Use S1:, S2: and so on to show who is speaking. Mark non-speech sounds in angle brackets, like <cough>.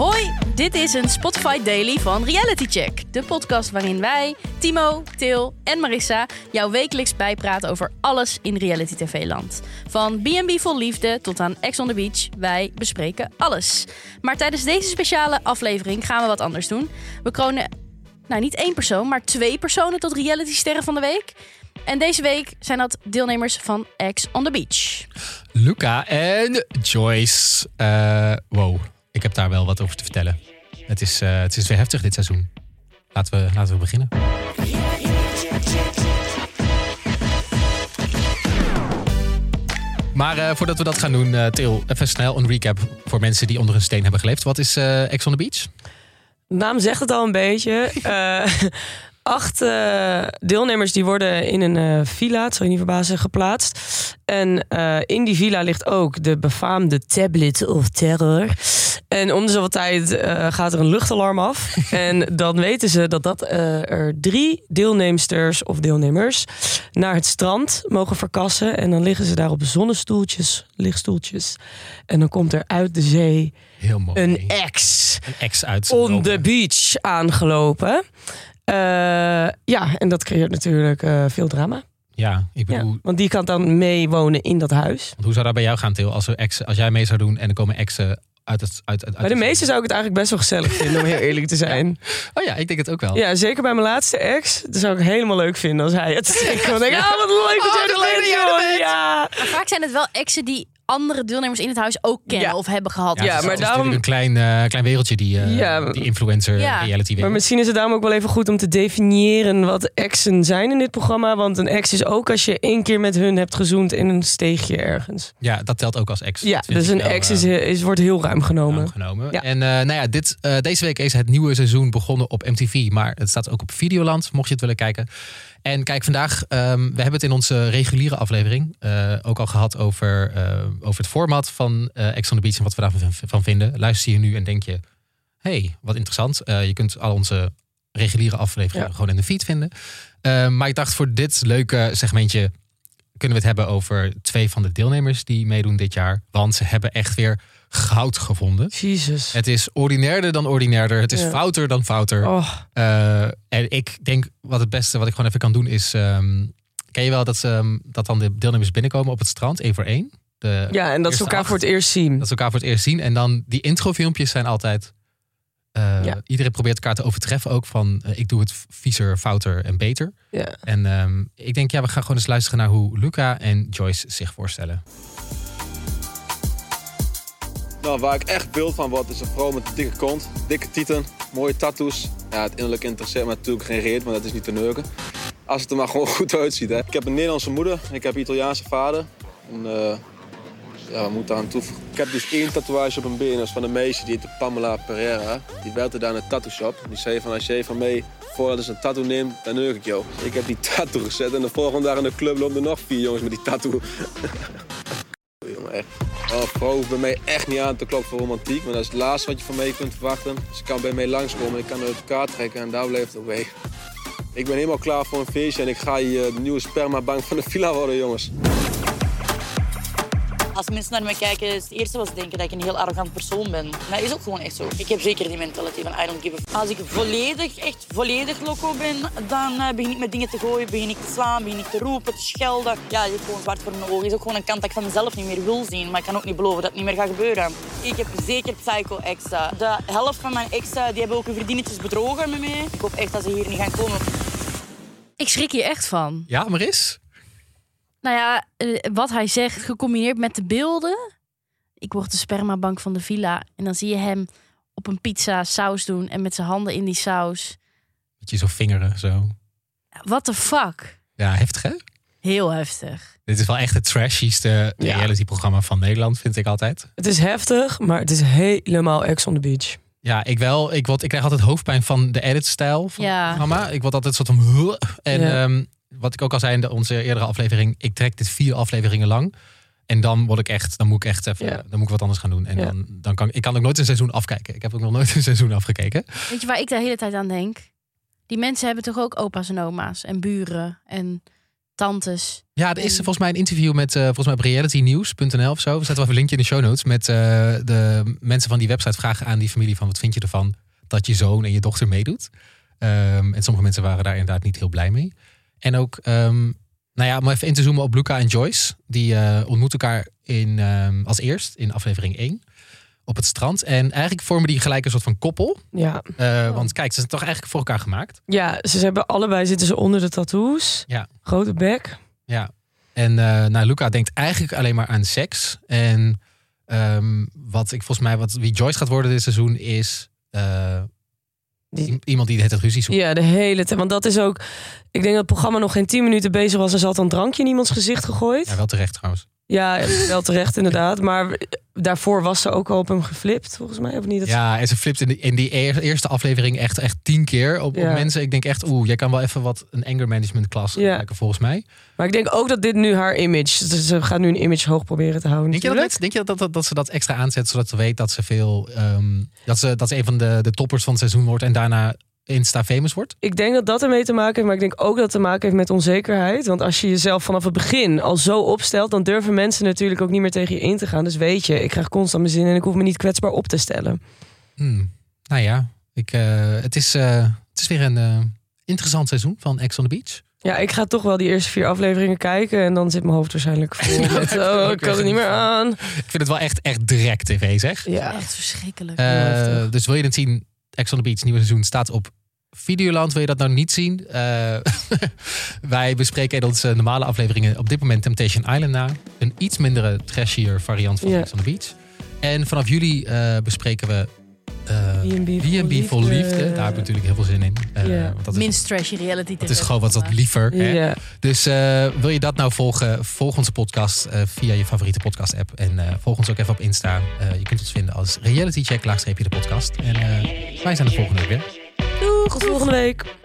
S1: Hoi, dit is een Spotify Daily van Reality Check. De podcast waarin wij, Timo, Til en Marissa jou wekelijks bijpraten over alles in reality tv-land. Van B&B vol liefde tot aan Ex on the Beach, wij bespreken alles. Maar tijdens deze speciale aflevering gaan we wat anders doen. We kronen, nou niet één persoon, maar twee personen tot reality sterren van de week. En deze week zijn dat deelnemers van Ex on the Beach.
S2: Luca en Joyce. Eh, wow, ik heb daar wel wat over te vertellen. Het is, eh, het is weer heftig dit seizoen. Laten we, laten we beginnen. Maar eh, voordat we dat gaan doen, eh Til, even snel een recap voor mensen die onder een steen hebben geleefd. Wat is eh Ex on the Beach?
S3: De naam zegt het al een beetje. <laughs> Acht deelnemers die worden in een villa, het zal je niet verbazen, geplaatst. En in die villa ligt ook de befaamde tablet of terror. En om de zoveel tijd eh, gaat er een luchtalarm af. <laughs> en dan weten ze dat, dat eh, er drie deelnemsters of deelnemers naar het strand mogen verkassen. En dan liggen ze daar op zonnestoeltjes, lichtstoeltjes. En dan komt er uit de zee
S2: Heel mooi.
S3: een ex
S2: Een ex uit
S3: on the beach aangelopen. Eh, ja, en dat creëert natuurlijk veel drama.
S2: Ja, ik
S3: Ja,
S2: bedoel,
S3: want die kan dan meewonen in dat huis.
S2: want hoe zou dat bij jou gaan, Til? Als, er ex, als jij mee zou doen en er komen exen uit het... Uit, uit,
S3: Bij de meeste zou ik het eigenlijk best wel gezellig vinden, om heel eerlijk te zijn.
S2: Oh ja, ik denk het ook wel.
S3: Ja, zeker bij mijn laatste ex. Dat zou ik helemaal leuk vinden als hij het <laughs> Ik kan denken, ah, wat leuk dat
S2: Oh,
S3: jij er
S2: wat leuk
S3: bent,
S2: dat jij er
S3: joh.
S2: bent.
S3: Ja.
S1: Maar vaak zijn het wel exen die andere deelnemers in het huis ook kennen
S3: Ja.
S1: of hebben gehad.
S2: Ja,
S3: Ja,
S2: het is,
S3: maar
S2: het is
S3: daarom-
S2: een klein, eh, klein wereldje, die, eh,
S3: Ja.
S2: die influencer
S1: Ja.
S2: reality wereld.
S3: Maar misschien is het daarom ook wel even goed om te definiëren wat exen zijn in dit programma. Want een ex is ook als je één keer met hun hebt gezoend in een steegje ergens.
S2: Ja, dat telt ook als ex.
S3: Ja, dus een
S2: wel,
S3: ex
S2: eh,
S3: is, is, wordt heel ruim genomen.
S2: genomen.
S3: Ja.
S2: En eh, nou ja, dit, eh, deze week is het nieuwe seizoen begonnen op MTV. Maar het staat ook op Videoland, mocht je het willen kijken. En kijk, vandaag, ehm, we hebben het in onze reguliere aflevering eh, ook al gehad over, eh, over het format van Ex on the Beach en wat we daarvan van vinden. Luister je nu en denk je, hey, wat interessant. Je kunt al onze reguliere afleveringen
S3: Ja.
S2: gewoon in de feed vinden. Eh, maar ik dacht, voor dit leuke segmentje kunnen we het hebben over twee van de deelnemers die meedoen dit jaar. Want ze hebben echt weer goud gevonden.
S3: Jezus.
S2: Het is ordinairder dan ordinairder. Het is
S3: Ja.
S2: fouter dan fouter.
S3: Oh,
S2: Eh, en ik denk wat het beste wat ik gewoon even kan doen is... ehm, ken je wel dat, ze, ehm, dat dan de deelnemers binnenkomen op het strand, één voor één? De,
S3: ja, en dat ze elkaar
S2: acht.
S3: voor het eerst zien.
S2: Dat ze elkaar voor het eerst zien. En dan die introfilmpjes zijn altijd... eh,
S3: Ja.
S2: Iedereen probeert elkaar te overtreffen ook van... eh, ik doe het viezer, fouter en beter.
S3: Ja.
S2: En ehm, ik denk, ja, we gaan gewoon eens luisteren naar hoe Luca en Joyce zich voorstellen.
S4: Nou, waar ik echt beeld van word, is een vrouw met een dikke kont, dikke tieten, mooie tattoos. Ja, het innerlijk interesseert me natuurlijk geen reet, maar dat is niet te neuken. Als het er maar gewoon <laughs> goed uitziet. Hè. Ik heb een Nederlandse moeder, ik heb een Italiaanse vader. En, eh, ja, we moeten aan toevoegen. Ik heb dus één tatoeage op een been, van een meisje, die heet Pamela Pereira. Die werkte daar in een tattoo shop. Die zei van, als jij van mij voordat ze een tattoo neemt, dan neuk ik jou. Ik heb die tattoo gezet en de volgende dag in de club lopen er nog vier jongens met die tattoo. <laughs> Jongen, echt. Oh, vrouw hoeft bij mij echt niet aan te kloppen voor romantiek. Maar dat is het laatste wat je van mij kunt verwachten. Ze kan bij mij langskomen, ik kan uit elkaar trekken en daar blijft het bij. Ik ben helemaal klaar voor een feestje en ik ga hier de nieuwe spermabank van de villa worden, jongens.
S5: Als mensen naar mij kijken, is het eerste wat ze denken dat ik een heel arrogant persoon ben. Maar dat is ook gewoon echt zo. Ik heb zeker die mentality van I don't give a f- Als ik volledig, echt volledig loco ben, dan eh, begin ik met dingen te gooien, begin ik te slaan, begin ik te roepen, te schelden. Ja, je hebt gewoon zwart voor mijn ogen. is ook gewoon een kant dat ik van mezelf niet meer wil zien. Maar ik kan ook niet beloven dat het niet meer gaat gebeuren. Ik heb zeker psycho-exen. De helft van mijn exen die hebben ook hun vriendinnetjes bedrogen met mij. Ik hoop echt dat ze hier niet gaan komen.
S1: Ik schrik hier echt van.
S2: Ja, Maris?
S1: Nou ja, eh, wat hij zegt, gecombineerd met de beelden. Ik word de spermabank van de villa. En dan zie je hem op een pizza saus doen en met zijn handen in die saus.
S2: Beetje zo vingeren, zo.
S1: What the fuck?
S2: Ja, heftig hè?
S1: Heel heftig.
S2: Dit is wel echt het trashieste
S3: Ja.
S2: reality-programma van Nederland, vind ik altijd.
S3: Het is heftig, maar het is helemaal ex on the beach.
S2: Ja, ik wel. Ik, word, ik krijg altijd hoofdpijn van de edit-stijl van
S1: Ja.
S2: het programma. Ik word altijd een soort van... En
S3: Ja.
S2: ehm, wat ik ook al zei in onze eerdere aflevering... ik trek dit vier afleveringen lang. En dan word ik echt... Dan moet ik echt even...
S3: Ja.
S2: Dan moet ik wat anders gaan doen. En
S3: Ja.
S2: dan, dan kan ik kan ook nooit een seizoen afkijken. Ik heb ook nog nooit een seizoen afgekeken.
S1: Weet je waar ik de hele tijd aan denk? Die mensen hebben toch ook opa's en oma's en buren en tantes.
S2: Ja, er is
S1: En-
S2: volgens mij een interview met uh, volgens mij op realitynews.nl of zo. We zetten wel even een linkje in de show notes. Met uh, de mensen van die website vragen aan die familie van wat vind je ervan dat je zoon en je dochter meedoet. Um, en sommige mensen waren daar inderdaad niet heel blij mee. En ook, um, nou ja, om even in te zoomen op Luca en Joyce. Die uh, ontmoeten elkaar in, um, als eerst in aflevering 1 op het strand. En eigenlijk vormen die gelijk een soort van koppel.
S3: Ja.
S2: Uh, want kijk, ze zijn toch eigenlijk voor elkaar gemaakt.
S3: Ja, ze hebben allebei zitten ze onder de tattoos.
S2: Ja.
S3: Grote bek.
S2: Ja. En uh, nou, Luca denkt eigenlijk alleen maar aan seks. En um, wat ik volgens mij, wat, wie Joyce gaat worden dit seizoen, is uh, die, iemand die het ruzie zoekt.
S3: Ja, de hele tijd. Want dat is ook. Ik denk dat het programma nog geen 10 minuten bezig was ze had een drankje in iemands gezicht gegooid.
S2: Ja, wel terecht trouwens.
S3: Ja, wel terecht inderdaad. Maar daarvoor was ze ook al op hem geflipt, volgens mij. Of niet? Dat
S2: ja, en ze flipt in, de, in die eerste aflevering echt, echt tien keer op,
S3: Ja.
S2: op mensen. Ik denk echt, oeh, jij kan wel even wat een anger management klas
S3: Ja.
S2: kijken volgens mij.
S3: Maar ik denk ook dat dit nu haar image... dus Ze gaat nu een image hoog proberen te houden
S2: Denk je, dat, denk je dat, dat, dat ze dat extra aanzet, zodat ze weet dat ze veel... ehm, dat, ze, dat ze een van de, de toppers van het seizoen wordt en daarna Insta-famous wordt?
S3: Ik denk dat dat ermee te maken heeft, maar ik denk ook dat het te maken heeft met onzekerheid. Want als je jezelf vanaf het begin al zo opstelt, dan durven mensen natuurlijk ook niet meer tegen je in te gaan. Dus weet je, ik krijg constant mijn zin en ik hoef me niet kwetsbaar op te stellen.
S2: Hmm. Nou ja, ik, eh, het, is, eh, het is weer een eh, interessant seizoen van Ex on the Beach.
S3: Ja, ik ga toch wel die eerste vier afleveringen kijken en dan zit mijn hoofd waarschijnlijk vol <laughs> met, oh, ik kan het niet meer aan.
S2: Ik vind het wel echt, echt direct tv, zeg.
S3: Ja,
S1: Echt verschrikkelijk.
S2: Eh, dus wil je het zien? Ex on the Beach, nieuwe seizoen, staat op Videoland. Wil je dat nou niet zien? Eh, <laughs> wij bespreken in onze normale afleveringen op dit moment Temptation Island na. Een iets mindere trashier variant van. Ex on the Beach. En vanaf juli eh, bespreken we eh,
S3: B&B vol
S2: B&B vol
S3: liefde.
S2: Daar heb ik natuurlijk heel veel zin in. Eh, dat is,
S1: Minst trashy reality
S2: dat is gewoon wat, wat liever. Hè? Dus eh, wil je dat nou volgen? Volg onze podcast via je favoriete podcast app. En eh, volg ons ook even op Insta. Eh, je kunt ons vinden als Reality Check laagstreepje de podcast. En eh, wij zijn de volgende week weer.
S3: Tot volgende week.